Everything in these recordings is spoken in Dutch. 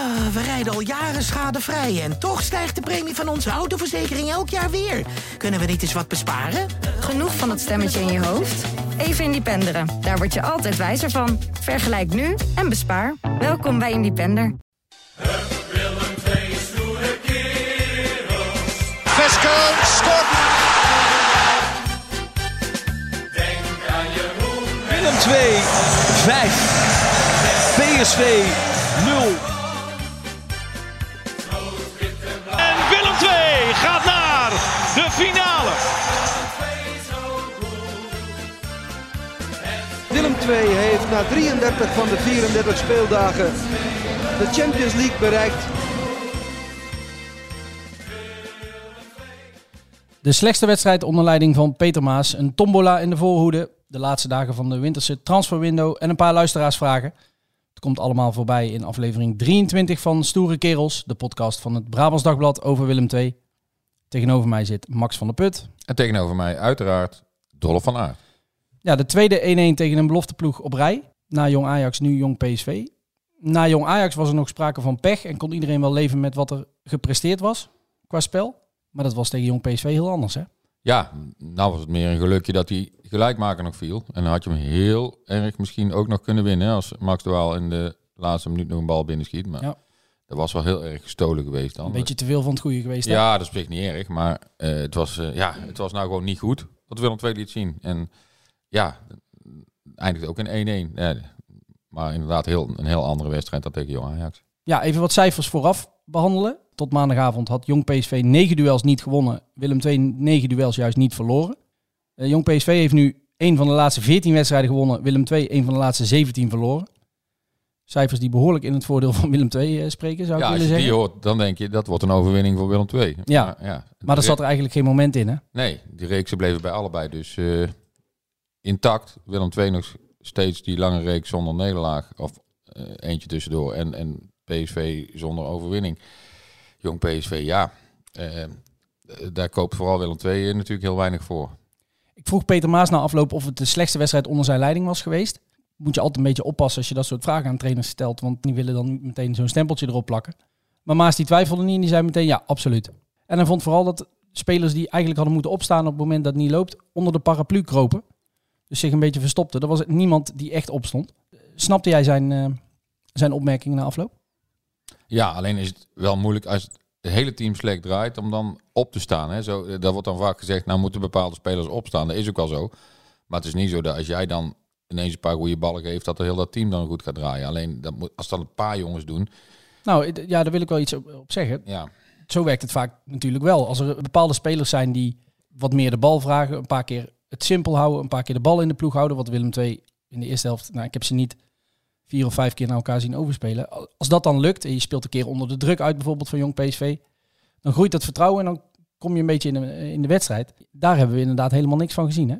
Ah, we rijden al jaren schadevrij en toch stijgt de premie van onze autoverzekering elk jaar weer. Kunnen we niet eens wat besparen? Genoeg van dat stemmetje in je hoofd? Even Independeren. Daar word je altijd wijzer van. Vergelijk nu en bespaar. Welkom bij Independer. Vesco scoort. Willem 2, 5. PSV 0. Willem II heeft na 33 van de 34 speeldagen de Champions League bereikt. De slechtste wedstrijd onder leiding van Peter Maas. Een tombola in de voorhoede. De laatste dagen van de winterse transferwindow. En een paar luisteraarsvragen. Het komt allemaal voorbij in aflevering 23 van Stoere Kerels. De podcast van het Brabants Dagblad over Willem II. Tegenover mij zit Max van der Put. En tegenover mij uiteraard Dolph van Aert. Ja, de tweede 1-1 tegen een belofteploeg op rij. Na Jong Ajax, nu Jong PSV. Na Jong Ajax was er nog sprake van pech en kon iedereen wel leven met wat er gepresteerd was qua spel. Maar dat was tegen Jong PSV heel anders, hè? Ja, nou was het meer een gelukje dat hij gelijkmaker nog viel. En dan had je hem heel erg misschien ook nog kunnen winnen. Als Max de Waal in de laatste minuut nog een bal binnenschiet. Maar Ja. dat was wel heel erg gestolen geweest dan. Een beetje te veel van het goede geweest. hè? Ja, dat spreekt niet erg. Maar eh, het, was, eh, ja, het was nou gewoon niet goed. Wat Willem II liet zien. En ja, eindigde ook in 1-1. Ja, maar inderdaad heel, een heel andere wedstrijd dan tegen Jong Ajax. Ja, even wat cijfers vooraf behandelen. Tot maandagavond had Jong PSV 9 duels niet gewonnen. Willem II 9 duels juist niet verloren. Eh, Jong PSV heeft nu één van de laatste 14 wedstrijden gewonnen. Willem II één van de laatste 17 verloren. Cijfers die behoorlijk in het voordeel van Willem II eh, spreken, zou ik Ja, als willen je die zeggen. hoort, dan denk je dat wordt een overwinning voor Willem II. Ja, maar, ja, Maar er zat er eigenlijk geen moment in, hè? Nee, die reeksen bleven bij allebei dus eh, intact. Willem II nog steeds die lange reeks zonder nederlaag. Of eh, eentje tussendoor. En, en PSV zonder overwinning. Jong PSV, ja. eh, daar koopt vooral Willem II eh, natuurlijk heel weinig voor. Ik vroeg Peter Maas na afloop of het de slechtste wedstrijd onder zijn leiding was geweest. Moet je altijd een beetje oppassen als je dat soort vragen aan trainers stelt, want die willen dan meteen zo'n stempeltje erop plakken. Maar Maas die twijfelde niet en die zei meteen ja, absoluut. En hij vond vooral dat spelers die eigenlijk hadden moeten opstaan op het moment dat het niet loopt, onder de paraplu kropen. Dus zich een beetje verstopten. Er was niemand die echt opstond. Snapte jij zijn, eh, zijn opmerkingen na afloop? Ja, alleen is het wel moeilijk als het hele team slecht draait om dan op te staan. Hè. Zo, daar wordt dan vaak gezegd, nou moeten bepaalde spelers opstaan. Dat is ook wel zo. Maar het is niet zo dat als jij dan ineens een paar goede ballen geeft, dat er heel dat team dan goed gaat draaien. Alleen dat moet, als dat een paar jongens doen, Nou, eh, ja, daar wil ik wel iets op, op zeggen. ja, Zo werkt het vaak natuurlijk wel. Als er bepaalde spelers zijn die wat meer de bal vragen, een paar keer het simpel houden, een paar keer de bal in de ploeg houden, wat Willem II in de eerste helft, nou ik heb ze niet vier of vijf keer naar elkaar zien overspelen. Als dat dan lukt en je speelt een keer onder de druk uit bijvoorbeeld van Jong PSV, dan groeit dat vertrouwen en dan kom je een beetje in de, in de wedstrijd. Daar hebben we inderdaad helemaal niks van gezien hè?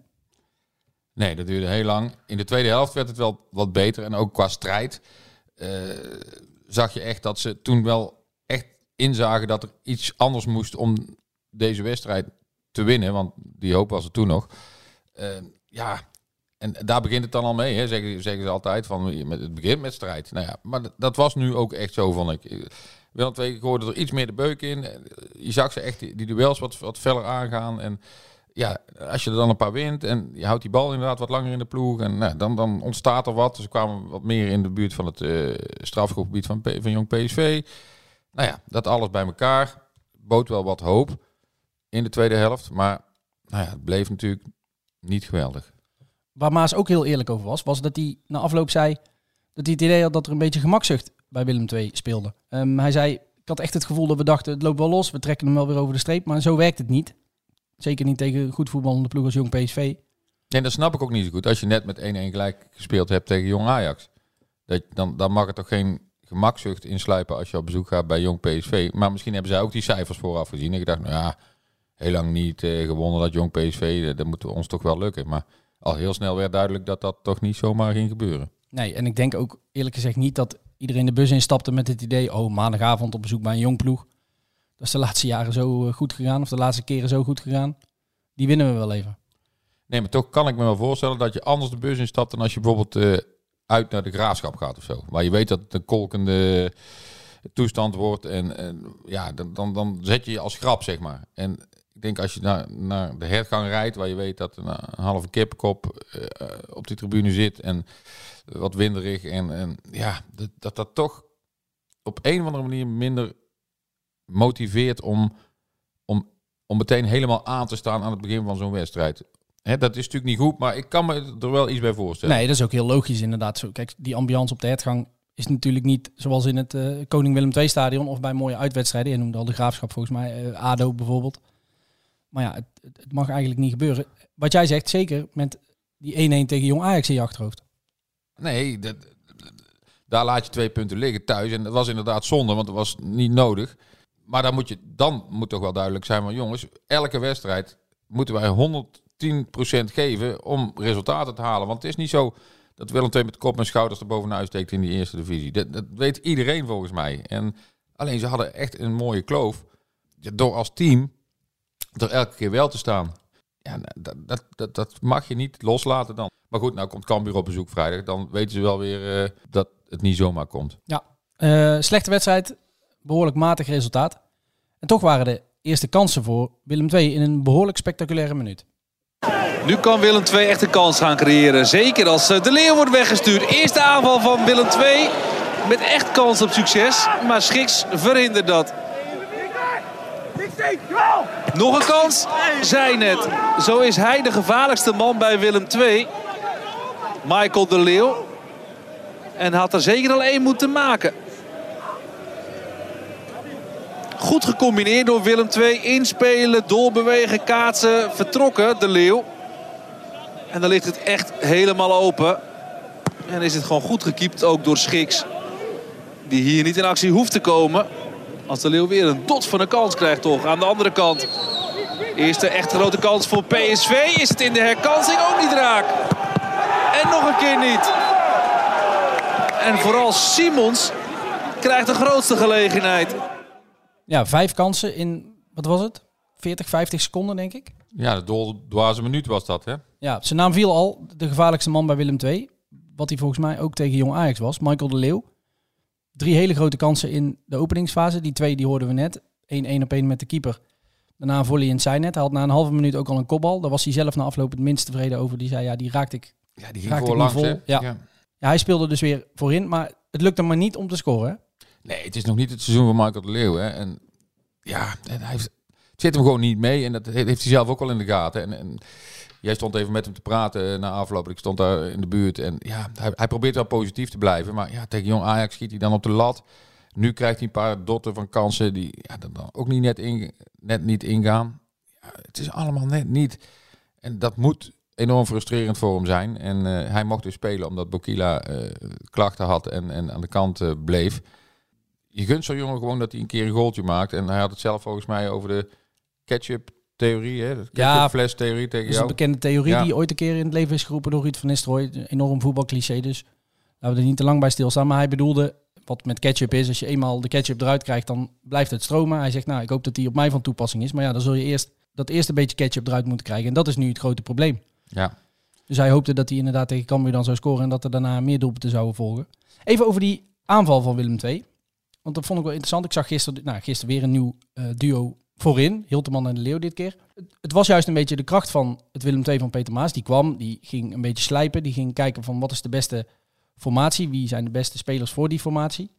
Nee, dat duurde heel lang. In de tweede helft werd het wel wat beter. En ook qua strijd eh, zag je echt dat ze toen wel echt inzagen dat er iets anders moest om deze wedstrijd te winnen. Want die hoop was er toen nog. Eh, ja, en daar begint het dan al mee. Hè, zeggen, zeggen ze altijd van met het begint met strijd. Nou ja, maar dat, was nu ook echt zo, vond ik. Willem II gooide er iets meer de beuk in. Je zag ze echt die, duels wat, wat feller aangaan. En ja, als je er dan een paar wint en je houdt die bal inderdaad wat langer in de ploeg. En nou, dan, dan ontstaat er wat. Dus kwamen wat meer in de buurt van het eh strafgroepgebied van, van Jong PSV. Nou ja, dat alles bij elkaar bood wel wat hoop in de tweede helft. Maar nou ja, het bleef natuurlijk niet geweldig. Waar Maas ook heel eerlijk over was, was dat hij na afloop zei dat hij het idee had dat er een beetje gemakzucht bij Willem II speelde. Ehm, hij zei, ik had echt het gevoel dat we dachten, het loopt wel los, we trekken hem wel weer over de streep, maar zo werkt het niet. Zeker niet tegen goed voetballende ploeg als Jong PSV. En dat snap ik ook niet zo goed. Als je net met 1-1 gelijk gespeeld hebt tegen Jong Ajax. Dat, dan, dan mag er toch geen gemakzucht insluipen als je op bezoek gaat bij Jong PSV. Maar misschien hebben zij ook die cijfers vooraf gezien. En ik dacht, nou ja, heel lang niet eh, gewonnen dat Jong PSV. eh, Dat moet ons toch wel lukken. Maar al heel snel werd duidelijk dat dat toch niet zomaar ging gebeuren. Nee, en ik denk ook eerlijk gezegd niet dat iedereen de bus instapte met het idee, oh maandagavond op bezoek bij een jong ploeg. Dat is de laatste jaren zo eh, goed gegaan, of de laatste keren zo goed gegaan. Die winnen we wel even. Nee, maar toch kan ik me wel voorstellen dat je anders de bus instapt dan als je bijvoorbeeld eh, uit naar de graafschap gaat of zo. Waar je weet dat het een kolkende toestand wordt. En, en ja, dan, dan, dan zet je je als grap, zeg maar. En ik denk als je naar, naar de hertgang rijdt, waar je weet dat een, een halve kippenkop uh, op die tribune zit en wat winderig. En, en ja, dat, dat dat toch op een of andere manier minder motiveert om, om, om meteen helemaal aan te staan aan het begin van zo'n wedstrijd. Dat is natuurlijk niet goed, maar ik kan me er wel iets bij voorstellen. Nee, dat is ook heel logisch inderdaad. Kijk, die ambiance op de hertgang is natuurlijk niet zoals in het uh, Koning Willem II stadion of bij mooie uitwedstrijden. Je noemde al de Graafschap volgens mij, ADO bijvoorbeeld. Maar ja, het, mag eigenlijk niet gebeuren. Wat jij zegt, zeker met die 1-1 tegen Jong Ajax in je achterhoofd. Nee, dat, daar laat je twee punten liggen thuis. En dat was inderdaad zonde, want dat was niet nodig. Maar dan moet, je, dan moet toch wel duidelijk zijn, maar jongens, elke wedstrijd moeten wij 110% geven om resultaten te halen. Want het is niet zo dat Willem II met kop en schouders er bovenuit steekt in die eerste divisie. Dat, dat weet iedereen volgens mij. En alleen ze hadden echt een mooie kloof. Door als team er elke keer wel te staan. Ja, dat, dat, dat, dat mag je niet loslaten dan. Maar goed, nou komt Cambuur op bezoek vrijdag. Dan weten ze wel weer uh, dat het niet zomaar komt. Ja, uh, slechte wedstrijd. Behoorlijk matig resultaat. En toch waren de eerste kansen voor Willem II in een behoorlijk spectaculaire minuut. Nu kan Willem II echt een kans gaan creëren. Zeker als De Leeuw wordt weggestuurd. Eerste aanval van Willem II. Met echt kans op succes. Maar Schiks verhindert dat. Nog een kans. Zijn het. Zo is hij de gevaarlijkste man bij Willem II. Michael de Leeuw. En had er zeker al één moeten maken. Goed gecombineerd door Willem II. Inspelen, doorbewegen, kaatsen, vertrokken. De Leeuw. En dan ligt het echt helemaal open. En is het gewoon goed gekiept ook door Schiks. Die hier niet in actie hoeft te komen. Als de Leeuw weer een dot van een kans krijgt toch. Aan de andere kant. Eerste echt grote kans voor PSV. Is het in de herkansing ook niet raak. En nog een keer niet. En vooral Simons krijgt de grootste gelegenheid. Ja, vijf kansen in, wat was het? 40, 50 seconden denk ik. Ja, de dwaze minuut was dat hè? Ja, zijn naam viel al. De gevaarlijkste man bij Willem II. Wat hij volgens mij ook tegen Jong Ajax was. Michael de Leeuw. Drie hele grote kansen in de openingsfase. Die twee die hoorden we net. 1-1 op 1 met de keeper. Daarna een volley in zijn net. Hij had na een halve minuut ook al een kopbal. Daar was hij zelf na afloop het minst tevreden over. Die zei, ja, die raakte ik, ja, die ging voor langs, vol. Ja. ja. Ja. hij speelde dus weer voorin. Maar het lukte maar niet om te scoren. Nee, het is nog niet het seizoen van Michael de Leeuw. Hè. En ja, en hij heeft, het zit hem gewoon niet mee. En dat heeft hij zelf ook al in de gaten. En, en jij stond even met hem te praten na afloop. Ik stond daar in de buurt. En ja, hij, hij probeert wel positief te blijven. Maar ja, tegen jong Ajax schiet hij dan op de lat. Nu krijgt hij een paar dotten van kansen die ja, dan ook niet net, in, net niet ingaan. Ja, het is allemaal net niet. En dat moet enorm frustrerend voor hem zijn. En uh, hij mocht dus spelen omdat Bokila uh, klachten had en, en aan de kant bleef. Je gunt zo'n jongen gewoon dat hij een keer een goaltje maakt. En hij had het zelf volgens mij over de ketchup theorie, hè? Ja, fles theorie tegen is jou. een bekende theorie Ja. die ooit een keer in het leven is geroepen door Ruud van Nistelrooy. Enorm voetbalcliché, dus laten we er niet te lang bij stilstaan. Maar hij bedoelde, wat met ketchup is, als je eenmaal de ketchup eruit krijgt, dan blijft het stromen. Hij zegt, nou, ik hoop dat die op mij van toepassing is. Maar ja, dan zul je eerst dat eerste beetje ketchup eruit moeten krijgen. En dat is nu het grote probleem. Ja. Dus hij hoopte dat hij inderdaad tegen Cambuur dan zou scoren en dat er daarna meer doelpunten zouden volgen. Even over die aanval van Willem II. Want dat vond ik wel interessant. Ik zag gisteren, nou, gisteren weer een nieuw eh, duo voorin. Hilteman en de Leeuw dit keer. Het, was juist een beetje de kracht van het Willem II van Peter Maas. Die kwam, die ging een beetje slijpen. Die ging kijken van wat is de beste formatie. Wie zijn de beste spelers voor die formatie.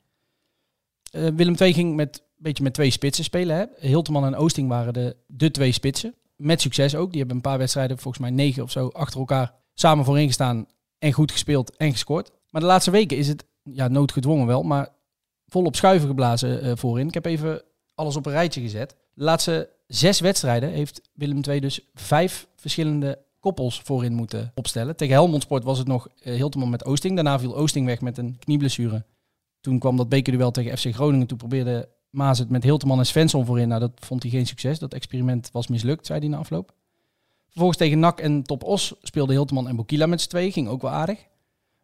Eh, Willem II ging met, een beetje met twee spitsen spelen. Hè. Hilteman en Oosting waren de, de twee spitsen. Met succes ook. Die hebben een paar wedstrijden, volgens mij negen of zo, achter elkaar samen voorin gestaan. En goed gespeeld en gescoord. Maar de laatste weken is het, ja, noodgedwongen wel, maar volop schuiven geblazen eh, voorin. Ik heb even alles op een rijtje gezet. De laatste zes wedstrijden heeft Willem II dus vijf verschillende koppels voorin moeten opstellen. Tegen Helmond Sport was het nog uh, met Oosting. Daarna viel Oosting weg met een knieblessure. Toen kwam dat bekerduel tegen FC Groningen. Toen probeerde Maas het met Hilteman en Svensson voorin. Nou, dat vond hij geen succes. Dat experiment was mislukt, zei hij na afloop. Vervolgens tegen NAC en Top Os speelden Hilteman en Bokila met z'n twee. Ging ook wel aardig.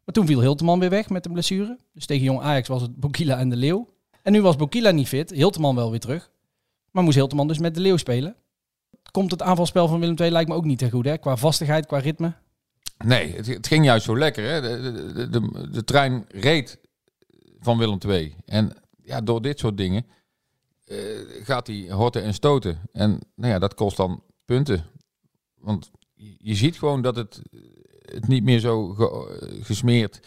Maar toen viel Hilteman weer weg met een blessure. Dus tegen Jong Ajax was het Bokila en de Leeuw. En nu was Bokila niet fit. Hilteman wel weer terug. Maar moest Hilteman dus met de Leeuw spelen. Komt het aanvalspel van Willem II lijkt me ook niet te goed, hè? Qua vastigheid, qua ritme. Nee, het, ging juist zo lekker. Hè? De, de, de, trein reed van Willem II. En ja, door dit soort dingen eh, gaat hij horten en stoten. En nou ja, dat kost dan punten. Want je ziet gewoon dat het, het niet meer zo ge- gesmeerd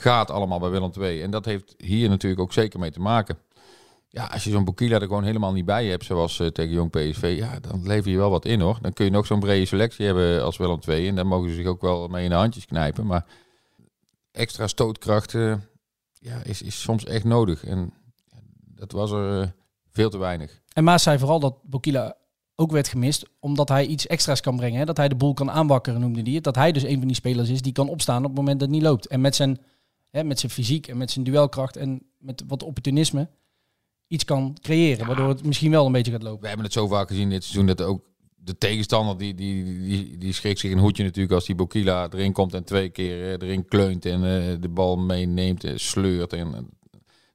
gaat allemaal bij Willem II. En dat heeft hier natuurlijk ook zeker mee te maken. Ja, als je zo'n Bokila er gewoon helemaal niet bij hebt, zoals eh, tegen Jong PSV, ja, dan lever je wel wat in hoor. Dan kun je nog zo'n brede selectie hebben als Willem II. En daar mogen ze zich ook wel mee in de handjes knijpen. Maar extra stootkracht eh, ja, is, is soms echt nodig. En dat was er eh, veel te weinig. En Maas zei vooral dat Bokila ook werd gemist, omdat hij iets extra's kan brengen. Hè? Dat hij de boel kan aanwakkeren, noemde hij het. Dat hij dus een van die spelers is die kan opstaan op het moment dat het niet loopt. En met zijn, hè, met zijn fysiek en met zijn duelkracht en met wat opportunisme iets kan creëren. Waardoor het misschien wel een beetje gaat lopen. We hebben het zo vaak gezien dit seizoen dat ook de tegenstander die, die, die, die schrikt zich een hoedje natuurlijk als die Bokila erin komt en twee keer erin kleunt en eh, de bal meeneemt, en sleurt en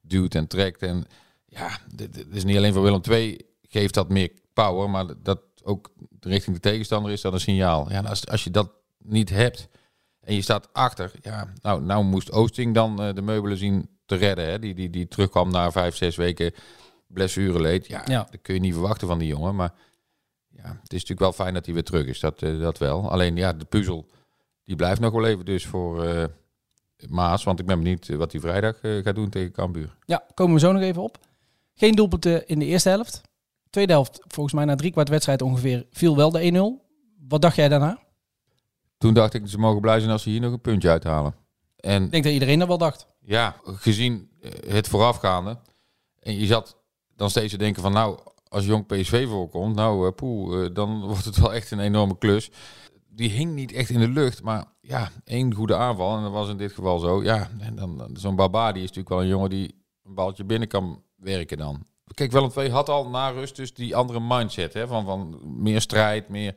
duwt en trekt. En ja, dit, is niet alleen voor Willem II geeft dat meer power, maar dat ook richting de tegenstander is dat een signaal. Ja, als, als je dat niet hebt en je staat achter, ja, nou, nou moest Oosting dan eh, de meubelen zien te redden. Hè? Die, die, die terugkwam na vijf, zes weken blessure leed. Ja, Ja. dat kun je niet verwachten van die jongen. Maar ja, het is natuurlijk wel fijn dat hij weer terug is. Dat, eh, dat wel. Alleen ja, de puzzel die blijft nog wel even dus voor eh, Maas. Want ik ben benieuwd wat hij vrijdag gaat doen tegen Cambuur. Ja, komen we zo nog even op. Geen doelpunten in de eerste helft. Tweede helft, volgens mij na drie kwart wedstrijd ongeveer, viel wel de 1-0. Wat dacht jij daarna? Toen dacht ik, ze mogen blij zijn als ze hier nog een puntje uithalen. En Ik denk dat iedereen dat wel dacht. ja, gezien eh, het voorafgaande. En je zat dan steeds te denken van nou, als jong PSV voorkomt, nou eh, poeh, eh, dan wordt het wel echt een enorme klus. Die hing niet echt in de lucht, maar ja, één goede aanval. En dat was in dit geval zo. Ja, en dan zo'n Baba, die is natuurlijk wel een jongen die een balletje binnen kan werken dan. Kijk, Willem II had al na rust dus die andere mindset, hè, van, van meer strijd, meer...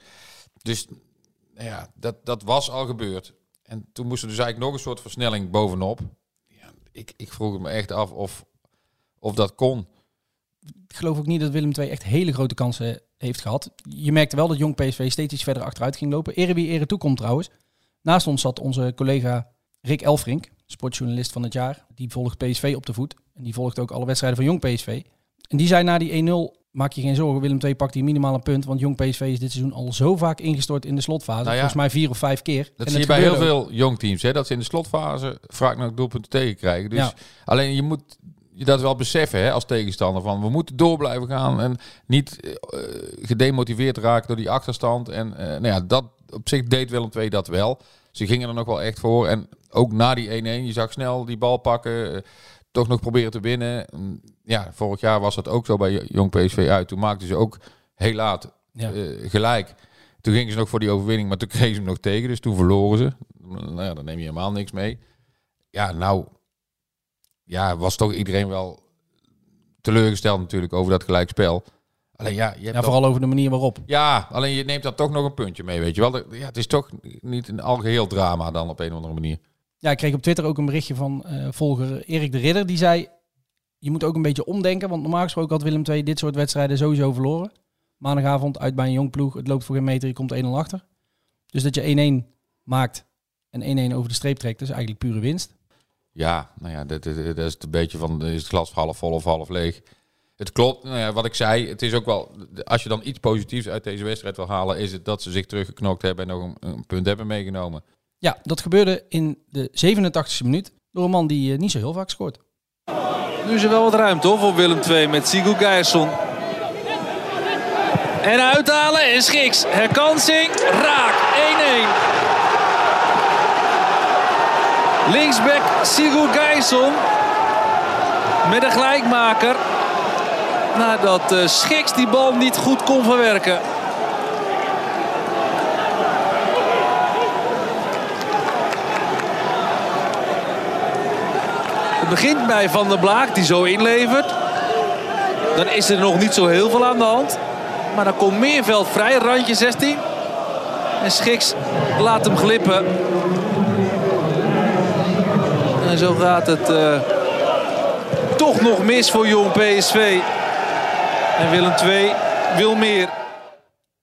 Dus nou ja, dat, dat was al gebeurd. En toen moest er dus eigenlijk nog een soort versnelling bovenop. Ja, ik, ik vroeg me echt af of, of dat kon. Ik geloof ook niet dat Willem II echt hele grote kansen heeft gehad. Je merkte wel dat jong PSV steeds iets verder achteruit ging lopen. Ere wie ere toekomt trouwens. Naast ons zat onze collega Rick Elfrink, sportjournalist van het jaar. Die volgt PSV op de voet. En die volgt ook alle wedstrijden van jong PSV. En die zei na die 1-0, maak je geen zorgen, Willem II pakt hier minimaal een punt. Want jong PSV is dit seizoen al zo vaak ingestort in de slotfase. Nou ja, Volgens mij vier of vijf keer. Dat En zie je bij heel ook. veel jong teams, hè, dat ze in de slotfase vaak nog doelpunten tegenkrijgen. Dus Ja. alleen je moet je dat wel beseffen hè, als tegenstander. Van we moeten door blijven gaan en niet eh, gedemotiveerd raken door die achterstand. En eh, nou ja, dat op zich deed Willem II dat wel. Ze gingen er nog wel echt voor. En ook na die 1-1, je zag snel die bal pakken. Toch nog proberen te winnen. Ja, vorig jaar was dat ook zo bij Jong PSV uit. Toen maakten ze ook heel laat Ja. eh, gelijk. Toen gingen ze nog voor die overwinning, maar toen kregen ze hem nog tegen. Dus toen verloren ze. Nou ja, dan neem je helemaal niks mee. Ja, nou ja, was toch iedereen wel teleurgesteld natuurlijk over dat gelijkspel. Alleen ja, je hebt Ja, vooral over de manier waarop. ja, alleen je neemt daar toch nog een puntje mee, weet je wel. Ja, het is toch niet een algeheel drama dan op een of andere manier. Ja, ik kreeg op Twitter ook een berichtje van eh, volger Erik de Ridder. Die zei, je moet ook een beetje omdenken. Want normaal gesproken had Willem II dit soort wedstrijden sowieso verloren. Maandagavond uit bij een jong ploeg. Het loopt voor geen meter, je komt 1-0 achter. Dus dat je 1-1 maakt en 1-1 over de streep trekt, is eigenlijk pure winst. Ja, nou ja, dat, dat, dat is een beetje van, is het glas half vol of half leeg. Het klopt, nou ja, wat ik zei, het is ook wel, als je dan iets positiefs uit deze wedstrijd wil halen, is het dat ze zich teruggeknokt hebben en nog een punt hebben meegenomen. Ja, dat gebeurde in de 87e minuut door een man die eh, niet zo heel vaak scoort. Nu is er wel wat ruimte hoor, voor Willem II met Sigurd Geirsson. En uithalen en Schiks. Herkansing. Raak. 1-1. Linksback Sigurd Geirsson. Met een gelijkmaker. Nadat eh, Schiks die bal niet goed kon verwerken. Het begint bij Van der Blaak die zo inlevert. Dan is er nog niet zo heel veel aan de hand. Maar dan komt Meerveld vrij, randje 16. En Schiks laat hem glippen. En zo gaat het eh, toch nog mis voor jong PSV. En Willem II wil meer.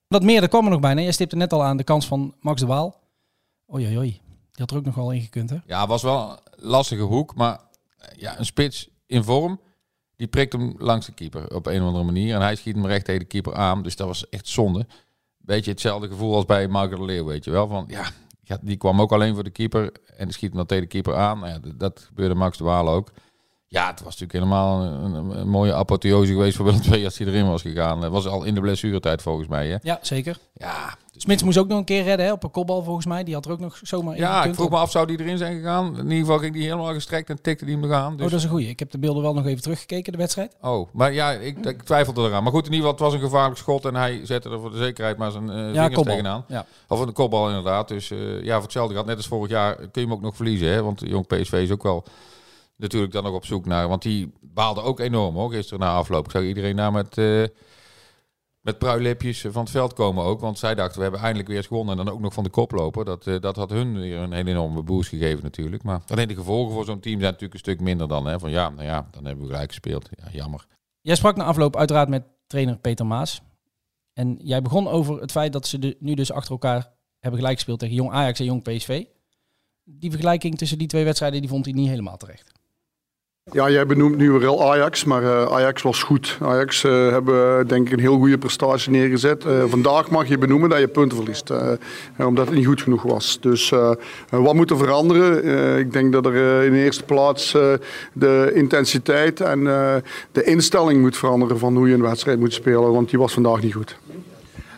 Dat meer, dat kwam er nog bijna. Jij stipte net al aan de kans van Max de Waal. Oei, oei, oei. Die had er ook nog wel in gekund, hè? Ja, was wel een lastige hoek, maar ja, een spits in vorm, Die prikt hem langs de keeper op een of andere manier. En hij schiet hem recht tegen de keeper aan. Dus dat was echt zonde. Beetje hetzelfde gevoel als bij Marco de Leeuw, weet je wel. Van, ja, ja, die kwam ook alleen voor de keeper. En die schiet hem dan tegen de keeper aan. Nou ja, dat, dat gebeurde Max de Waal ook. Ja, het was natuurlijk helemaal een, een, een mooie apotheose geweest voor Willem II als hij erin was gegaan. Dat was al in de blessuretijd volgens mij. Hè? Ja, zeker. Ja, Smits moest ook nog een keer redden hè, op een kopbal volgens mij. Die had er ook nog zomaar in ja ik vroeg me af, zou die erin zijn gegaan? In ieder geval ging die helemaal gestrekt en tikte die hem eraan. Oh, Dus... dat is een goeie. Ik heb de beelden wel nog even teruggekeken, de wedstrijd. Oh, maar ja, ik, ik twijfelde eraan. Maar goed, in ieder geval, het was een gevaarlijk schot en hij zette er voor de zekerheid maar zijn Ja, vingers kopbal. tegenaan. Ja. Of een kopbal inderdaad. Dus eh, ja, voor hetzelfde gehad. Net als vorig jaar kun je hem ook nog verliezen. Hè? Want jong PSV is ook wel natuurlijk dan nog op zoek naar. Want die baalde ook enorm hoor, gisteren na afloop. Ik zag iedereen daar met, eh met pruilipjes van het veld komen ook. Want zij dachten, we hebben eindelijk weer eens gewonnen. En dan ook nog van de koploper. Dat, eh, dat had hun weer een hele enorme boost gegeven natuurlijk. Maar alleen de gevolgen voor zo'n team zijn natuurlijk een stuk minder dan. Hè? Van ja, nou ja, dan hebben we gelijk gespeeld. Ja, jammer. Jij sprak na afloop uiteraard met trainer Peter Maas. En jij begon over het feit dat ze nu dus achter elkaar hebben gelijk gespeeld tegen Jong Ajax en Jong PSV. Die vergelijking tussen die twee wedstrijden die vond hij niet helemaal terecht. Ja, jij benoemt nu wel Ajax, maar eh, Ajax was goed. Ajax eh, hebben denk ik een heel goede prestatie neergezet. Eh, vandaag mag je benoemen dat je punten verliest, eh, eh, omdat het niet goed genoeg was. Dus eh, eh, wat moet er veranderen? Eh, ik denk dat er eh, in de eerste plaats eh, de intensiteit en eh, de instelling moet veranderen van hoe je een wedstrijd moet spelen, want die was vandaag niet goed.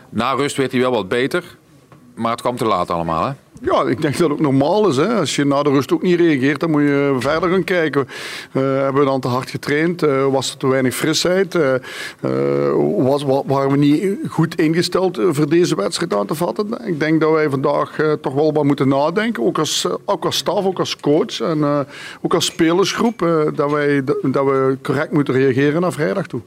Na rust werd hij wel wat beter. Maar het kwam te laat allemaal hè? Ja, ik denk dat het ook normaal is. Hè. Als je na de rust ook niet reageert, dan moet je verder gaan kijken. Eh, hebben we dan te hard getraind? Eh, was er te weinig frisheid? Eh, was, wa- waren we niet goed ingesteld voor deze wedstrijd aan te vatten? Ik denk dat wij vandaag toch wel wat moeten nadenken. Ook als, ook als staf, ook als coach en ook als spelersgroep. dat, wij, dat, we correct moeten reageren naar vrijdag toe.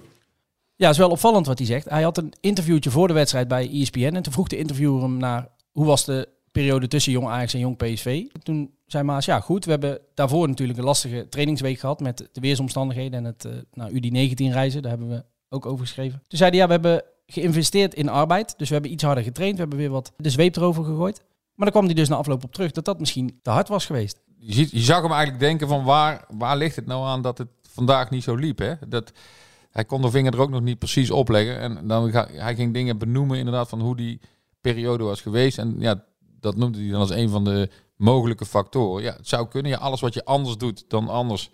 Ja, is wel opvallend wat hij zegt. Hij had een interviewtje voor de wedstrijd bij ESPN. En toen vroeg de interviewer hem naar hoe was de periode tussen Jong Ajax en Jong PSV. Toen zei Maas, ja goed, we hebben daarvoor natuurlijk een lastige trainingsweek gehad met de weersomstandigheden en het uh, nou, UD19 reizen. Daar hebben we ook over geschreven. Toen zei hij, ja, we hebben geïnvesteerd in arbeid. Dus we hebben iets harder getraind. We hebben weer wat de zweep erover gegooid. Maar dan kwam hij dus na afloop op terug dat dat misschien te hard was geweest. Je, ziet, je zag hem eigenlijk denken van waar, waar ligt het nou aan dat het vandaag niet zo liep. Hè? Dat, hij kon de vinger er ook nog niet precies opleggen. En dan hij ging dingen benoemen inderdaad van hoe die periode was geweest. En ja, dat noemde hij dan als een van de mogelijke factoren. Ja, het zou kunnen. Ja, alles wat je anders doet dan anders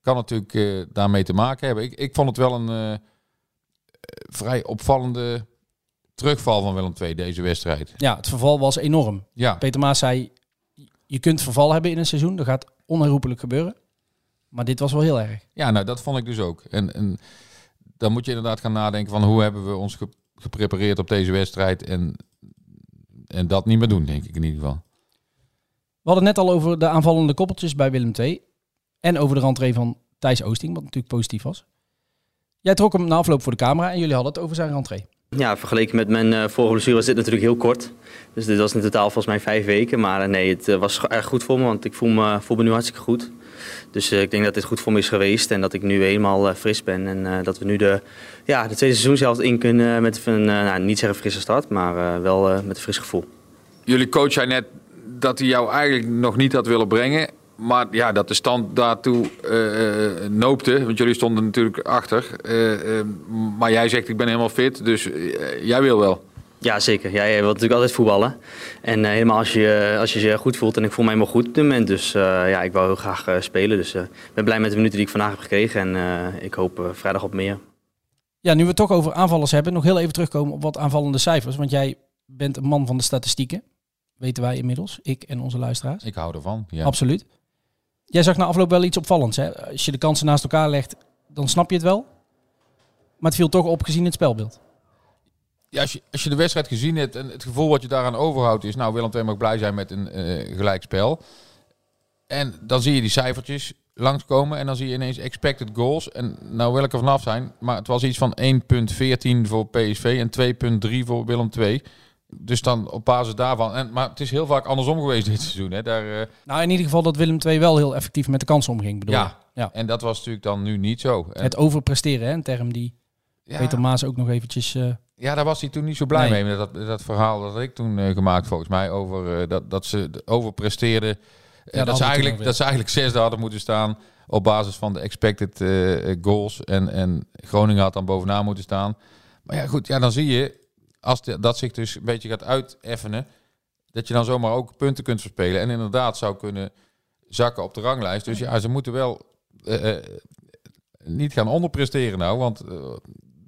kan natuurlijk uh, daarmee te maken hebben. Ik, ik vond het wel een uh, vrij opvallende terugval van Willem II deze wedstrijd. Ja, het verval was enorm. Ja. Peter Maas zei, je kunt verval hebben in een seizoen. Dat gaat onherroepelijk gebeuren. Maar dit was wel heel erg. Ja, nou dat vond ik dus ook. En, en dan moet je inderdaad gaan nadenken van hoe hebben we ons ge geprepareerd op deze wedstrijd. En, en dat niet meer doen, denk ik in ieder geval. We hadden net al over de aanvallende koppeltjes bij Willem II. En over de rentree van Thijs Oosting, wat natuurlijk positief was. Jij trok hem na afloop voor de camera en jullie hadden het over zijn rentree. Ja, vergeleken met mijn uh, vorige blessure was dit natuurlijk heel kort. Dus dit was in totaal volgens mij vijf weken. Maar uh, nee, het uh, was erg goed voor me, want ik voel me, voel me nu hartstikke goed. Dus ik denk dat dit goed voor me is geweest en dat ik nu helemaal fris ben. En dat we nu de, ja, de tweede seizoen zelf in kunnen met een, nou, niet zeggen frisse start, maar wel met een fris gevoel. Jullie coach zei net dat hij jou eigenlijk nog niet had willen brengen. Maar ja, dat de stand daartoe noopte. Want jullie stonden natuurlijk achter. Maar jij zegt ik ben helemaal fit. Dus jij wil wel. Ja, zeker. Jij wilt natuurlijk altijd voetballen. En helemaal als je, als je je goed voelt. En ik voel me helemaal goed op dit moment. Dus ja, ik wou heel graag spelen. Dus ik ben blij met de minuten die ik vandaag heb gekregen. En ik hoop vrijdag op meer. Ja, nu we het toch over aanvallers hebben. Nog heel even terugkomen op wat aanvallende cijfers. Want jij bent een man van de statistieken. Weten wij inmiddels. Ik en onze luisteraars. Ik hou ervan. Ja. Absoluut. Jij zag na afloop wel iets opvallends. Hè? Als je de kansen naast elkaar legt, dan snap je het wel. Maar het viel toch op gezien het spelbeeld. Ja, als je, als je de wedstrijd gezien hebt en het gevoel wat je daaraan overhoudt is... Nou, Willem II mag blij zijn met een uh, gelijkspel. En dan zie je die cijfertjes langskomen en dan zie je ineens expected goals. En nou wil ik er vanaf zijn, maar het was iets van 1.14 voor PSV en 2.3 voor Willem II. Dus dan op basis daarvan. En, maar het is heel vaak andersom geweest dit seizoen. Hè. Daar, uh... Nou, in ieder geval dat Willem II wel heel effectief met de kansen omging. Bedoel ja, ja, en dat was natuurlijk dan nu niet zo. En... Het overpresteren, hè, een term die ja. Peter Maas ook nog eventjes... Uh... Ja, daar was hij toen niet zo blij nee. mee. Dat, dat verhaal dat ik toen uh, gemaakt volgens mij over dat, dat ze overpresteerden. Ja, dat, ze eigenlijk, dat ze eigenlijk zesde hadden moeten staan. op basis van de expected eh, goals. En, en Groningen had dan bovenaan moeten staan. Maar ja, goed, ja, dan zie je, als de- dat zich dus een beetje gaat uiteffenen, dat je dan zomaar ook punten kunt verspelen. En inderdaad zou kunnen zakken op de ranglijst. Dus ja, ze moeten wel eh, eh, niet gaan onderpresteren nou, want eh,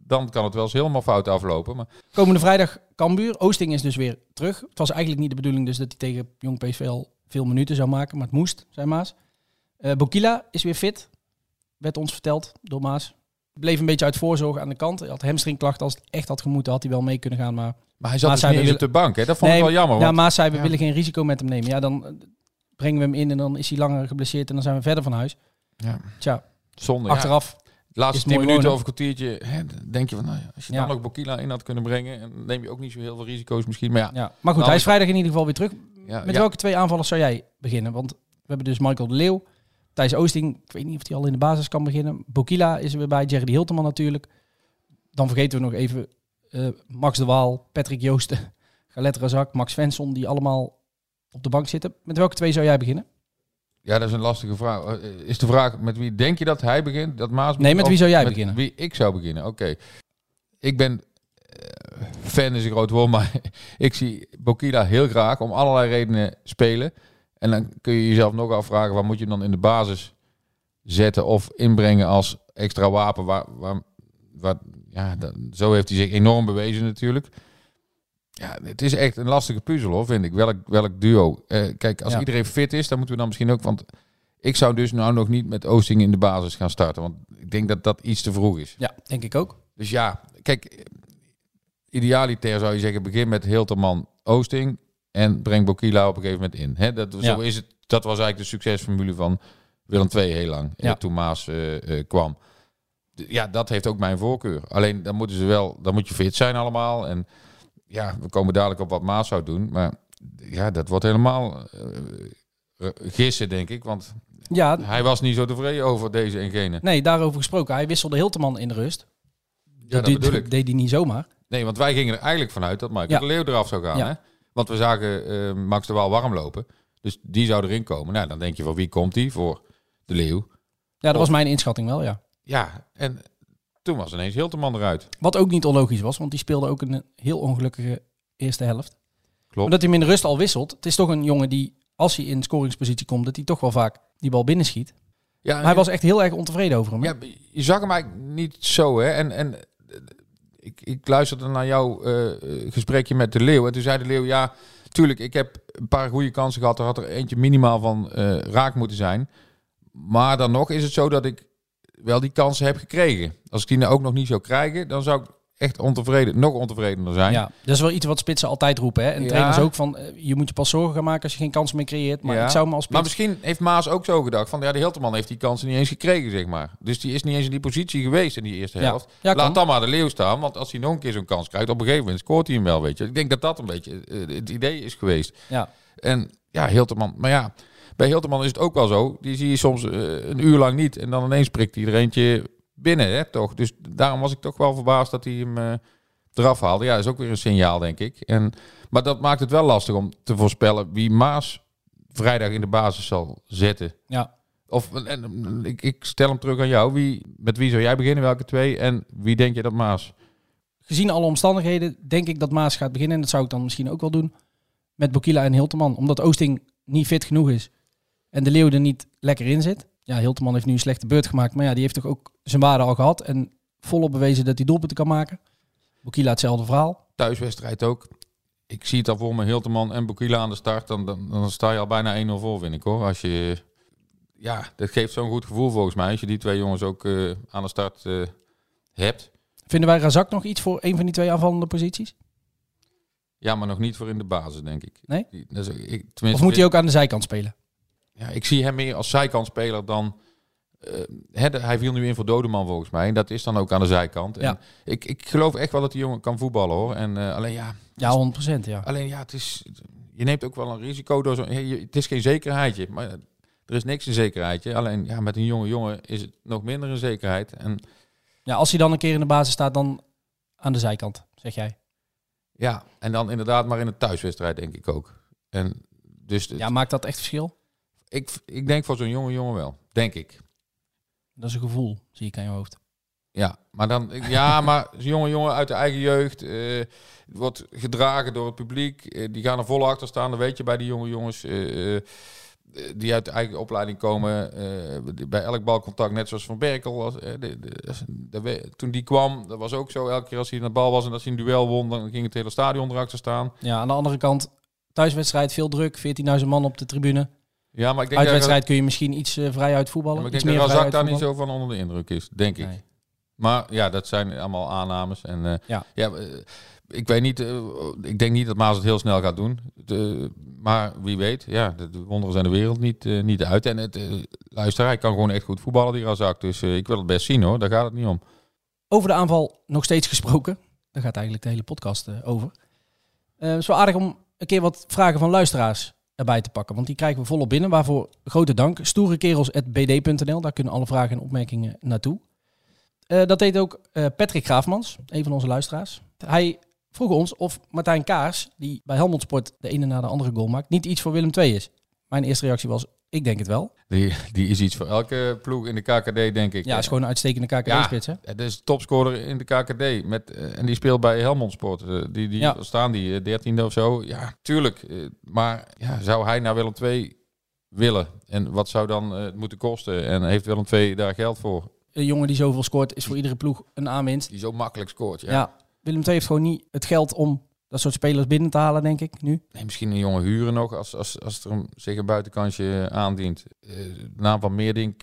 dan kan het wel eens helemaal fout aflopen. Maar Komende vrijdag Cambuur. Oosting is dus weer terug. Het was eigenlijk niet de bedoeling dus dat hij tegen Jong PSV al veel minuten zou maken. Maar het moest, zei Maas. Eh Bokila is weer fit. Werd ons verteld door Maas. Bleef een beetje uit voorzorg aan de kant. Hij had hamstringklachten. Als het echt had gemoeten had hij wel mee kunnen gaan. Maar, Maar hij zat Maas dus zei, niet eens op de bank, hè? Dat vond ik wel jammer, Ja, want- Maas zei we Ja. willen geen risico met hem nemen. Ja, dan eh, brengen we hem in en dan is hij langer geblesseerd. En dan zijn we verder van huis. Ja. Tja, Zonde. achteraf Ja. Laatste tien minuten of een kwartiertje, hè, denk je van, nou ja, als je dan ook Bokila in had kunnen brengen, en neem je ook niet zo heel veel risico's misschien. Maar ja, Ja, maar goed, Nou, hij is vrijdag in ieder geval weer terug. Met welke twee aanvallers zou jij beginnen? Want we hebben dus Michael de Leeuw, Thijs Oosting. Ik weet niet of hij al in de basis kan beginnen. Bokila is er weer bij, Jerry Hilteman natuurlijk. Dan vergeten we nog even eh, Max de Waal, Patrick Joosten, Galet Razak, Max Svensson, die allemaal op de bank zitten. Met welke twee zou jij beginnen? Ja, dat is een lastige vraag. Eh, Is de vraag met wie denk je dat hij begint? Dat Maas Nee, met wie zou jij met beginnen? Wie ik zou beginnen, oké. Ik ben eh, fan is een groot woord, maar ik zie Bokila heel graag om allerlei redenen spelen. En dan kun je jezelf nog afvragen, waar moet je hem dan in de basis zetten of inbrengen als extra wapen? Waar, waar, waar, ja, dat- zo heeft hij zich enorm bewezen natuurlijk. Ja, het is echt een lastige puzzel hoor, vind ik. Welk, welk duo. Eh, kijk, als Ja. iedereen fit is, dan moeten we dan misschien ook... Want ik zou dus nou nog niet met Oosting in de basis gaan starten. Want ik denk dat dat iets te vroeg is. Ja, denk ik ook. Dus ja, kijk, eh, idealiter zou je zeggen, begin met Hilterman Oosting en breng Bokila op een gegeven moment in. Hè, dat, Ja. zo is het, dat was eigenlijk de succesformule van Willem II heel lang, Ja. ja. toen Maas eh, eh, kwam. Ja, dat heeft ook mijn voorkeur. Alleen dan moeten ze wel, dan moet je fit zijn allemaal. En ja, we komen dadelijk op wat Maas zou doen. Maar ja, dat wordt helemaal eh, eh, gissen, denk ik. Want Ja, hij was niet zo tevreden over deze en gene. nee, daarover gesproken. Hij wisselde Hilteman in de rust. Ja, dat deed, hij niet zomaar. Nee, want wij gingen er eigenlijk vanuit dat Michael Ja. de Leeuw eraf zou gaan. Ja. Hè? Want we zagen eh, Max de Waal warm lopen. Dus die zou erin komen. Nou, dan denk je van wie komt die voor de Leeuw? Ja, dat was mijn inschatting wel, ja. Ja, en toen was ineens Hilterman eruit. Wat ook niet onlogisch was, want die speelde ook een heel ongelukkige eerste helft. Klopt. Omdat hij hem in de rust al wisselt. Het is toch een jongen die, als hij in scoringspositie komt, dat hij toch wel vaak die bal binnenschiet. Ja, Maar hij was echt heel erg ontevreden over hem. hè? Ja, je zag hem eigenlijk niet zo, hè? En, en ik, ik luisterde naar jouw eh, eh, gesprekje met de Leeuw. En toen zei de Leeuw, ja, tuurlijk, ik heb een paar goede kansen gehad. Er had er eentje minimaal van eh, raak moeten zijn. Maar dan nog is het zo dat ik wel die kansen heb gekregen. Als ik die nou ook nog niet zou krijgen, dan zou ik echt ontevreden, nog ontevredener zijn. Ja, dat is wel iets wat spitsen altijd roepen. Hè? En Ja. trainers ook van, eh, je moet je pas zorgen gaan maken als je geen kans meer creëert. Maar Ja. ik zou me als Maar spits... misschien heeft Maas ook zo gedacht van ja, de Hilterman heeft die kansen niet eens gekregen, zeg maar. Dus die is niet eens in die positie geweest in die eerste helft. Ja, kan. Laat dan maar de Leeuw staan, want als hij nog een keer zo'n kans krijgt, op een gegeven moment scoort hij hem wel, weet je. Ik denk dat dat een beetje eh, het idee is geweest. Ja. En ja, Hilterman, maar ja, bij Hilterman is het ook wel zo. Die zie je soms eh, een uur lang niet en dan ineens prikt hij er eentje binnen, hè, toch? Dus daarom was ik toch wel verbaasd dat hij hem eh, eraf haalde. Ja, dat is ook weer een signaal, denk ik. En, maar dat maakt het wel lastig om te voorspellen wie Maas vrijdag in de basis zal zetten. Ja. Of en, ik, ik stel hem terug aan jou. Wie, met wie zou jij beginnen? Welke twee? En wie denk je dat Maas? Gezien alle omstandigheden denk ik dat Maas gaat beginnen. En dat zou ik dan misschien ook wel doen met Bokila en Hilterman. Omdat Oosting niet fit genoeg is. En de Leeuw er niet lekker in zit. Ja, Hilterman heeft nu een slechte beurt gemaakt. Maar ja, die heeft toch ook zijn waarde al gehad. En volop bewezen dat hij doelpunten kan maken. Bokila hetzelfde verhaal. Thuiswedstrijd ook. Ik zie het al voor me, Hilterman en Bokila aan de start. Dan, dan, dan sta je al bijna 1-0 voor, vind ik hoor. Als je, ja, dat geeft zo'n goed gevoel volgens mij. Als je die twee jongens ook eh, aan de start eh, hebt. Vinden wij Razak nog iets voor een van die twee aanvallende posities? Ja, maar nog niet voor in de basis, denk ik. Nee? Die- dat is- ik, tenminste, Of moet hij ook aan de zijkant spelen? Ja, ik zie hem meer als zijkantspeler dan... eh, de- hij viel nu in voor Dodeman volgens mij. En dat is dan ook aan de zijkant. En Ja. ik, ik geloof echt wel dat die jongen kan voetballen hoor. En eh, alleen ja... Ja, 100%. Ja. Alleen ja, het is... Je neemt ook wel een risico door zo... je- Het is geen zekerheidje. Maar er is niks een zekerheidje. Alleen ja, met een jonge jongen is het nog minder een zekerheid. En ja, als hij dan een keer in de basis staat, dan aan de zijkant, zeg jij. ja, en dan inderdaad maar in een thuiswedstrijd denk ik ook. En dus Ja, maakt dat echt verschil? Ik, ik denk voor zo'n jonge jongen wel. Denk ik. Dat is een gevoel, zie ik aan je hoofd. Ja, maar dan, ja, maar zo'n jonge jongen uit de eigen jeugd eh, wordt gedragen door het publiek. Eh, die gaan er vol achter staan. Dat weet je bij die jonge jongens eh, die uit de eigen opleiding komen. bij elk balcontact, net zoals Van Berkel. Als, de, de, de we- toen die kwam, dat was ook zo. Elke keer als hij naar de bal was en als hij een duel won, dan ging het hele stadion erachter staan. Ja, aan de andere kant, thuiswedstrijd, veel druk, 14.000 man op de tribune. Ja, maar ik denk Uitwedstrijd kun je misschien iets eh, vrij uit Ja, voetballen. maar ik denk dat Razak daar niet zo van onder de indruk is, denk ik. Maar ja, dat zijn allemaal aannames. En eh, Ja. ja, eh, ik weet niet, ik denk niet dat Maas het heel snel gaat doen. De, maar wie weet, ja, de, de wonderen zijn de wereld niet, niet uit. En het, luister, hij kan gewoon echt goed voetballen, die Razak. Dus ik wil het best zien hoor, daar gaat het niet om. Over de aanval nog steeds gesproken. Daar gaat eigenlijk de hele podcast over. Het is wel aardig om een keer wat vragen van luisteraars erbij te pakken. Want die krijgen we volop binnen. Waarvoor grote dank. Stoerekerels.bd.nl. Daar kunnen alle vragen en opmerkingen naartoe. Eh, dat deed ook eh, Patrick Graafmans, een van onze luisteraars. Hij vroeg ons of Martijn Kaars, die bij Helmond Sport de ene na de andere goal maakt, niet iets voor Willem II is. Mijn eerste reactie was, ik denk het wel. Die, die is iets voor elke ploeg in de KKD, denk ik. Ja, is gewoon een uitstekende KKD-spits, hè? Het is topscorer in de KKD. Met, eh, en die speelt bij Helmond Sport. Eh, die, die Ja. staan die dertiende of zo. Ja, tuurlijk. Eh, maar ja, zou hij naar Willem II willen? En wat zou dan eh, het moeten kosten? En heeft Willem II daar geld voor? Een jongen die zoveel scoort is voor iedere ploeg een aanwinst. Die zo makkelijk scoort. Ja. Ja. Willem II heeft gewoon niet het geld om dat soort spelers binnen te halen, denk ik, nu. Nee, misschien een jongen huren nog als, als, als er een, zich een buitenkansje aandient. Eh, de naam van Meerdink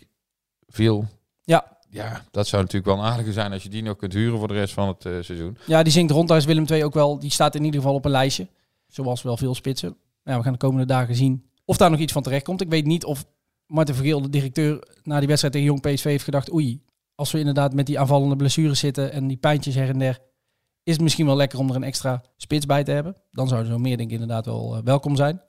viel. Ja. Ja, dat zou natuurlijk wel een aardige zijn als je die nog kunt huren voor de rest van het eh, seizoen. Ja, die zingt rond. Daar is Willem II ook wel. Die staat in ieder geval op een lijstje. Zoals wel veel spitsen. Ja, we gaan de komende dagen zien of daar nog iets van terecht komt. Ik weet niet of Martin Vergeel, de directeur, na die wedstrijd tegen Jong PSV heeft gedacht... Oei, als we inderdaad met die aanvallende blessures zitten en die pijntjes her en der... is het misschien wel lekker om er een extra spits bij te hebben. Dan zou zo'n meer denk ik inderdaad wel eh, welkom zijn.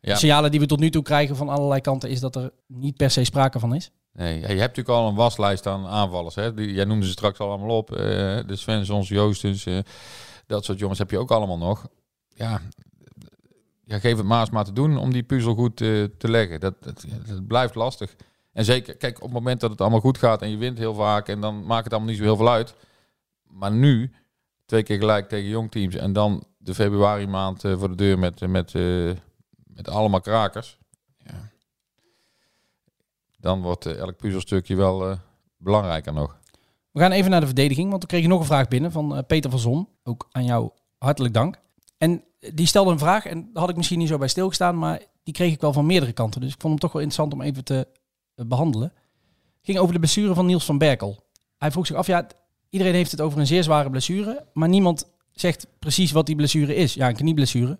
Ja. De signalen die we tot nu toe krijgen van allerlei kanten is dat er niet per se sprake van is. Nee, je hebt natuurlijk al een waslijst aan aanvallers. Hè? Die, jij noemde ze straks al allemaal op. eh, de Svensons, Joostens, eh, dat soort jongens heb je ook allemaal nog. Ja, ja geef het Maas maar te doen om die puzzel goed te leggen. Dat, dat, dat blijft lastig. En zeker, kijk, op het moment dat het allemaal goed gaat en je wint heel vaak... en dan maakt het allemaal niet zo heel veel uit. Maar nu, twee keer gelijk tegen jongteams... en dan de februari maand eh, voor de deur met, met, eh, met allemaal krakers... Ja. Dan wordt eh, elk puzzelstukje wel eh, belangrijker nog. We gaan even naar de verdediging, want we kregen nog een vraag binnen van eh, Peter van Zon. Ook aan jou hartelijk dank. En die stelde een vraag, en had ik misschien niet zo bij stilgestaan, maar die kreeg ik wel van meerdere kanten. Dus ik vond hem toch wel interessant om even te eh, behandelen. ging over de blessure van Niels van Berkel. Hij vroeg zich af, ja, iedereen heeft het over een zeer zware blessure, maar niemand zegt precies wat die blessure is. Ja, een knieblessure.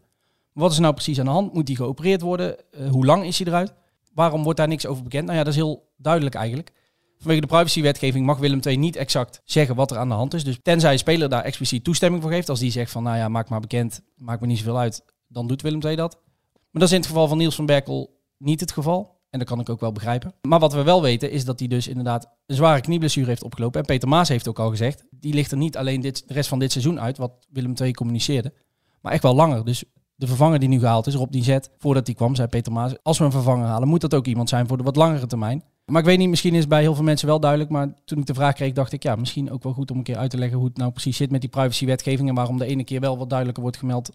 Wat is nou precies aan de hand? Moet die geopereerd worden? Eh, hoe lang is hij eruit? Waarom wordt daar niks over bekend? Nou ja, dat is heel duidelijk eigenlijk. Vanwege de privacywetgeving mag Willem II niet exact zeggen wat er aan de hand is. Dus tenzij een speler daar expliciet toestemming voor geeft, als die zegt van nou ja, maak maar bekend, maakt me niet zoveel uit, dan doet Willem II dat. Maar dat is in het geval van Niels van Berkel niet het geval. En dat kan ik ook wel begrijpen. Maar wat we wel weten is dat hij dus inderdaad een zware knieblessure heeft opgelopen. En Peter Maas heeft ook al gezegd, die ligt er niet alleen dit, de rest van dit seizoen uit, wat Willem II communiceerde, maar echt wel langer. Dus de vervanger die nu gehaald is, Rob Zet, voordat hij kwam, zei Peter Maas, als we een vervanger halen, moet dat ook iemand zijn voor de wat langere termijn. Maar ik weet niet, misschien is het bij heel veel mensen wel duidelijk, maar toen ik de vraag kreeg, dacht ik, ja, misschien ook wel goed om een keer uit te leggen hoe het nou precies zit met die privacywetgeving en waarom de ene keer wel wat duidelijker wordt gemeld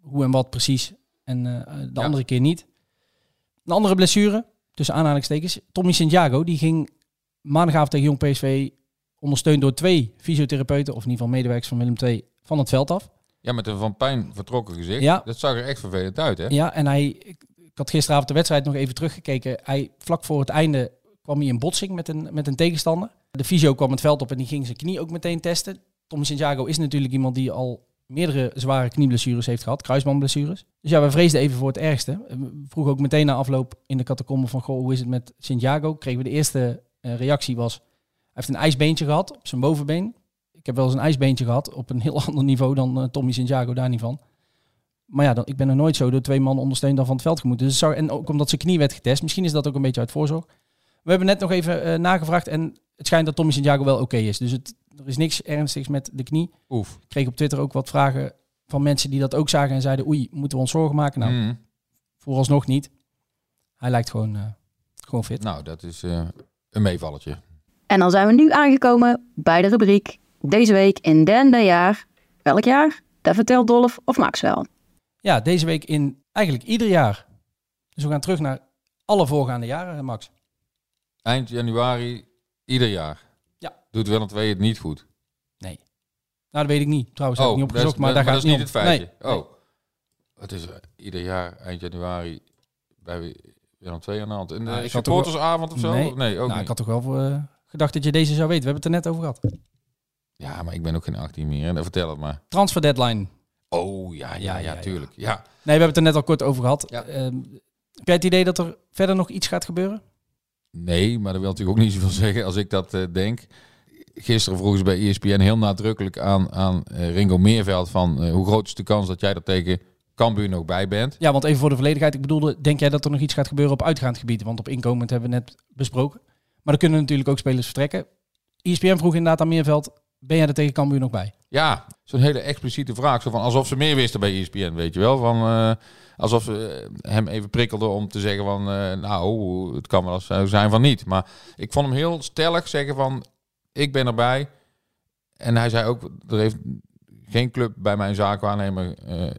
hoe en wat precies en eh, de Ja. andere keer niet. Een andere blessure, tussen aanhalingstekens, Tommy Santiago, die ging maandagavond tegen Jong PSV ondersteund door twee fysiotherapeuten, of in ieder geval medewerkers van Willem II, van het veld af. Ja, met een van pijn vertrokken gezicht. Ja. Dat zag er echt vervelend uit, hè? Ja, en hij, ik, ik had gisteravond de wedstrijd nog even teruggekeken. Hij, vlak voor het einde kwam hij in botsing met een, met een tegenstander. De fysio kwam het veld op en die ging zijn knie ook meteen testen. Tommy Santiago is natuurlijk iemand die al meerdere zware knieblessures heeft gehad, kruisbandblessures. Dus ja, we vreesden even voor het ergste. We ook meteen na afloop in de catacombe van, goh, hoe is het met Santiago? Kregen we de eerste eh, reactie was, hij heeft een ijsbeentje gehad op zijn bovenbeen. Ik heb wel eens een ijsbeentje gehad op een heel ander niveau dan eh, Tommy Santiago, daar niet van. Maar ja, dan, ik ben er nooit zo door twee man ondersteund dan van het veld gemoeten. Dus en ook omdat zijn knie werd getest. Misschien is dat ook een beetje uit voorzorg. We hebben net nog even eh, nagevraagd en het schijnt dat Tommy Santiago wel oké is. Dus het, er is niks ernstigs met de knie. Oef. Ik kreeg op Twitter ook wat vragen van mensen die dat ook zagen en zeiden... oei, moeten we ons zorgen maken? Nou, Mm. vooralsnog niet. Hij lijkt gewoon, eh, gewoon fit. Nou, dat is eh, een meevalletje. En dan zijn we nu aangekomen bij de rubriek Deze week in derde jaar. Welk jaar? Dat vertelt Dolf of Max wel. Ja, deze week in eigenlijk ieder jaar. Dus we gaan terug naar alle voorgaande jaren, Max. Eind januari, ieder jaar. Doet Willem II het niet goed? Nee. Nou, dat weet ik niet. Trouwens, heb ik niet dat is- opgezocht, maar daar dat gaat is het niet niet het feitje. Nee. Oh. Het is er ieder jaar eind januari bij Willem II aan de hand. In de Nou, ik had toch wel- supportersavond of zo? Nee, Nee, ook nou, niet. ik had toch wel eh, gedacht dat je deze zou weten. We hebben het er net over gehad. Ja, maar ik ben ook geen 18 meer. hè. Vertel het maar. Transfer deadline. Oh, ja, ja, ja, tuurlijk. Ja. Nee, we hebben het er net al kort over gehad. Ja. Ehm, heb jij het idee dat er verder nog iets gaat gebeuren? Nee, maar dat wil natuurlijk ook niet zoveel zeggen als ik dat eh, denk. Gisteren vroegen ze bij ESPN heel nadrukkelijk aan, aan eh, Ringo Meerveld van eh, hoe groot is de kans dat jij er tegen Cambuur nog bij bent. Ja, want even voor de volledigheid. Ik bedoelde, denk jij dat er nog iets gaat gebeuren op uitgaand gebied? Want op inkomend hebben we net besproken. Maar er kunnen natuurlijk ook spelers vertrekken. ESPN vroeg inderdaad aan Meerveld, ben jij er tegen Cambuur nog bij? Ja, zo'n hele expliciete vraag. Zo van alsof ze meer wisten bij ESPN, weet je wel. Van, eh, alsof ze hem even prikkelden om te zeggen van... nou, het kan wel zijn van niet. Maar ik vond hem heel stellig zeggen van... ik ben erbij. En hij zei ook, er heeft geen club bij mijn zaakwaarnemer eh,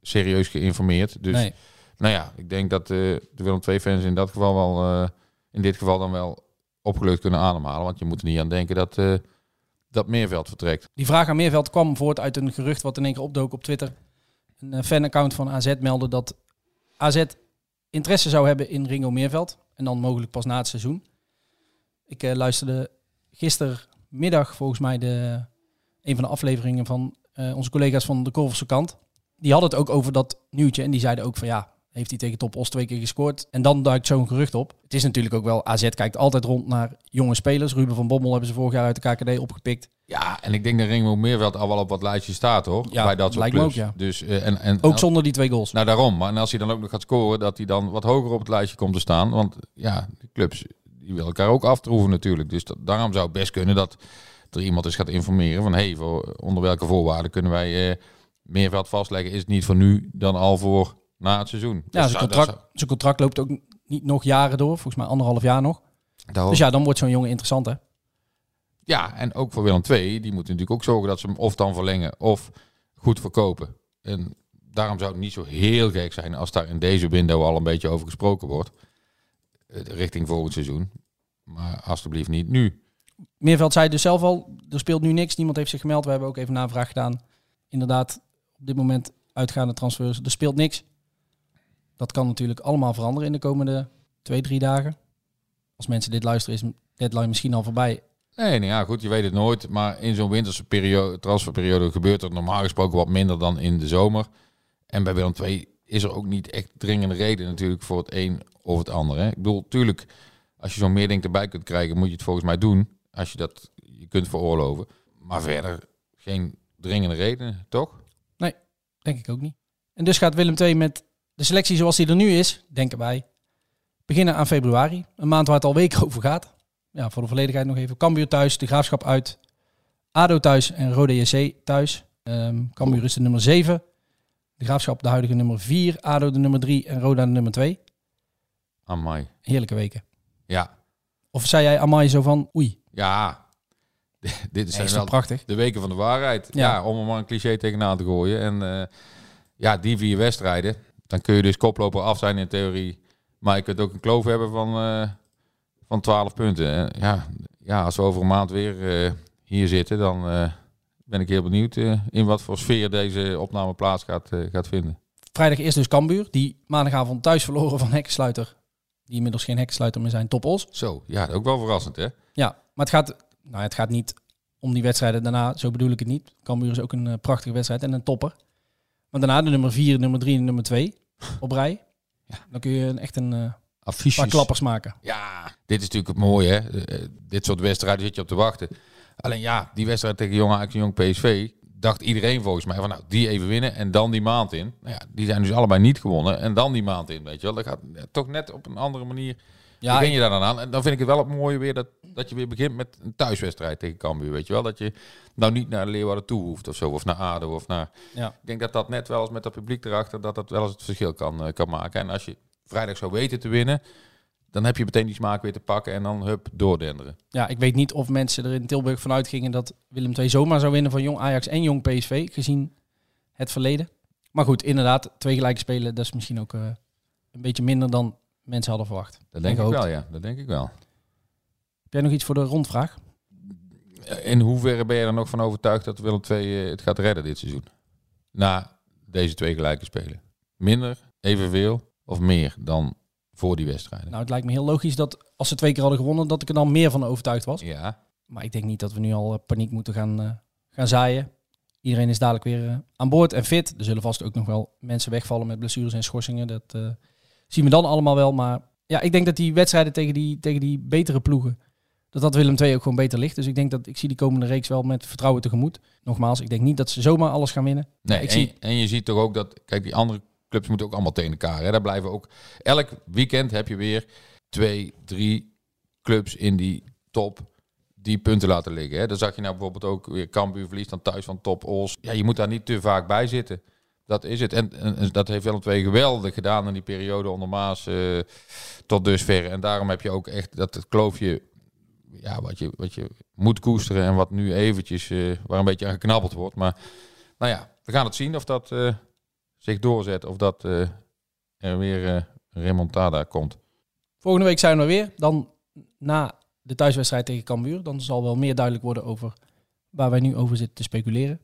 serieus geïnformeerd. Dus Nee. nou ja, ik denk dat eh, de Willem II-fans in dat geval wel... eh, in dit geval dan wel opgelucht kunnen ademhalen. Want je moet er niet aan denken dat, eh, dat Meerveld vertrekt. Die vraag aan Meerveld kwam voort uit een gerucht wat in één keer opdook op Twitter. Een eh, fanaccount van AZ meldde dat AZ interesse zou hebben in Ringo Meerveld. En dan mogelijk pas na het seizoen. Ik eh, luisterde gistermiddag volgens mij de, een van de afleveringen van eh, onze collega's van de Korverse kant. Die hadden het ook over dat nieuwtje. En die zeiden ook van ja, heeft hij tegen Top Os twee keer gescoord. En dan duikt zo'n gerucht op. Het is natuurlijk ook wel, AZ kijkt altijd rond naar jonge spelers. Ruben van Bommel hebben ze vorig jaar uit de KKD opgepikt. Ja, en ik denk dat Ringo Meerveld al wel op wat lijstjes staat hoor. Ja, bij dat soort lijkt me ook, ja. Dus, eh, en, en, Ook zonder die twee goals. Nou, daarom. Maar en als hij dan ook nog gaat scoren, dat hij dan wat hoger op het lijstje komt te staan. Want ja, de clubs die willen elkaar ook aftroeven natuurlijk. Dus dat, daarom zou het best kunnen dat er iemand is gaat informeren van... hé, hey, voor, onder welke voorwaarden kunnen wij eh, Meerveld vastleggen? Is het niet voor nu dan al voor na het seizoen? Ja, Dat zijn zou- contract, zijn contract loopt ook niet nog jaren door. Volgens mij anderhalf jaar nog. daarom. Dus ja, dan wordt zo'n jongen interessant hè. Ja, en ook voor Willem II, die moeten natuurlijk ook zorgen dat ze hem of dan verlengen of goed verkopen. En daarom zou het niet zo heel gek zijn als daar in deze window al een beetje over gesproken wordt. Eh, Richting volgend seizoen. Maar alstublieft niet nu. Meerveld zei dus zelf al, er speelt nu niks. Niemand heeft zich gemeld. We hebben ook even navraag gedaan. Inderdaad, op dit moment uitgaande transfers. Er speelt niks. Dat kan natuurlijk allemaal veranderen in de komende twee, drie dagen. Als mensen dit luisteren, is de deadline misschien al voorbij. Nee, nou ja, goed, je weet het nooit. Maar in zo'n winterse periode, transferperiode gebeurt er normaal gesproken wat minder dan in de zomer. En bij Willem II is er ook niet echt dringende reden natuurlijk voor het een of het ander. Hè. Ik bedoel, tuurlijk, als je zo'n meerding erbij kunt krijgen, moet je het volgens mij doen. Als je dat je kunt veroorloven. Maar verder geen dringende redenen, toch? Nee, denk ik ook niet. En dus gaat Willem II met de selectie zoals die er nu is, denken wij, beginnen aan februari. Een maand waar het al weken over gaat. Ja, voor de volledigheid nog even. Cambuur thuis, de Graafschap uit. ADO thuis en Rode JC thuis. Ehm Cambuur is de nummer 7. De Graafschap de huidige nummer 4. ADO de nummer 3 en Roda de nummer 2. Amai. Heerlijke weken. Ja, Of zei jij Amai zo van, oei, ja. Dit zijn is toch wel prachtig? de weken van de waarheid. Ja. Ja, om er maar een cliché tegenaan te gooien. En eh, ja, die vier wedstrijden. Dan kun je dus koploper af zijn in theorie. Maar je kunt ook een kloof hebben van, eh van 12 punten. En ja, ja, als we over een maand weer eh, hier zitten, dan ben ik heel benieuwd eh, in wat voor sfeer deze opname plaats gaat, eh, gaat vinden. Vrijdag eerst dus Cambuur, die maandagavond thuis verloren van hekkensluiter. Die inmiddels geen hekkensluiter meer zijn, Top Os. Zo, ja, ook wel verrassend hè? Ja, maar het gaat, nou, het gaat niet om die wedstrijden daarna. Zo bedoel ik het niet. Cambuur is ook een eh, prachtige wedstrijd en een topper. Maar daarna de nummer 4, nummer 3 en nummer 2 op rij. Dan kun je echt een Affiches. paar klappers maken. Ja, dit is natuurlijk het mooie. Hè? Dit soort wedstrijden zit je op te wachten. Alleen ja, die wedstrijd tegen Jong Ajax en Jong PSV... dacht iedereen volgens mij van nou, die even winnen en dan die maand in. Nou ja, die zijn dus allebei niet gewonnen en dan die maand in, weet je wel. Dat gaat toch net op een andere manier... Ja, begin je daar dan aan. En dan vind ik het wel het mooie weer dat, dat je weer begint met een thuiswedstrijd tegen Cambuur, weet je wel. Dat je nou niet naar Leeuwarden toe hoeft of zo, of naar ADO of naar... Ja. Ik denk dat dat net wel eens met dat publiek erachter, dat dat wel eens het verschil kan, eh, kan maken. En als je vrijdag zou weten te winnen, dan heb je meteen die smaak weer te pakken en dan hup, doordenderen. Ja, ik weet niet of mensen er in Tilburg vanuit gingen dat Willem II zomaar zou winnen van Jong Ajax en Jong PSV, gezien het verleden. Maar goed, inderdaad, twee gelijke spelen, dat is misschien ook uh, een beetje minder dan mensen hadden verwacht. Dat denk ik wel, ja. Dat denk ik wel. Heb jij nog iets voor de rondvraag? In hoeverre ben je er nog van overtuigd dat Willem II het gaat redden dit seizoen? Na deze twee gelijke spelen. Minder, evenveel of meer dan voor die wedstrijden? Nou, het lijkt me heel logisch dat als ze twee keer hadden gewonnen, dat ik er dan meer van overtuigd was. Ja. Maar ik denk niet dat we nu al paniek moeten gaan, uh, gaan zaaien. Iedereen is dadelijk weer uh, aan boord en fit. Er zullen vast ook nog wel mensen wegvallen met blessures en schorsingen. Dat uh, zien we dan allemaal wel. Maar ja, ik denk dat die wedstrijden tegen die, tegen die betere ploegen, dat dat Willem II ook gewoon beter ligt. Dus ik denk dat ik zie die komende reeks wel met vertrouwen tegemoet. Nogmaals, ik denk niet dat ze zomaar alles gaan winnen. Nee, ik en, zie... en je ziet toch ook dat, kijk, die andere clubs moeten ook allemaal tegen elkaar. Hè? Daar blijven ook, elk weekend heb je weer twee, drie clubs in die top die punten laten liggen. Hè? Dan zag je nou bijvoorbeeld ook weer Cambuur verliest dan thuis van Top Os. Ja, je moet daar niet te vaak bij zitten. Dat is het. En, en, dat heeft Willem twee geweldig gedaan in die periode onder Maas uh, tot dusver. En daarom heb je ook echt dat het kloofje, ja, wat je, wat je moet koesteren en wat nu eventjes, uh, waar een beetje aan geknabbeld wordt. Maar nou ja, we gaan het zien of dat uh, zich doorzet of dat uh, er weer uh, een remontada komt. Volgende week zijn we er weer. Dan na de thuiswedstrijd tegen Cambuur. Dan zal wel meer duidelijk worden over waar wij nu over zitten te speculeren.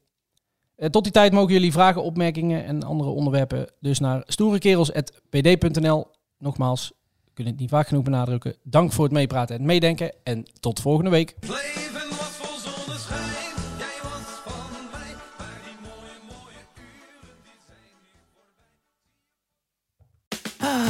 Uh, tot die tijd mogen jullie vragen, opmerkingen en andere onderwerpen dus naar stoerekerels.pd.nl. Nogmaals, we kunnen het niet vaak genoeg benadrukken. Dank voor het meepraten en meedenken en tot volgende week.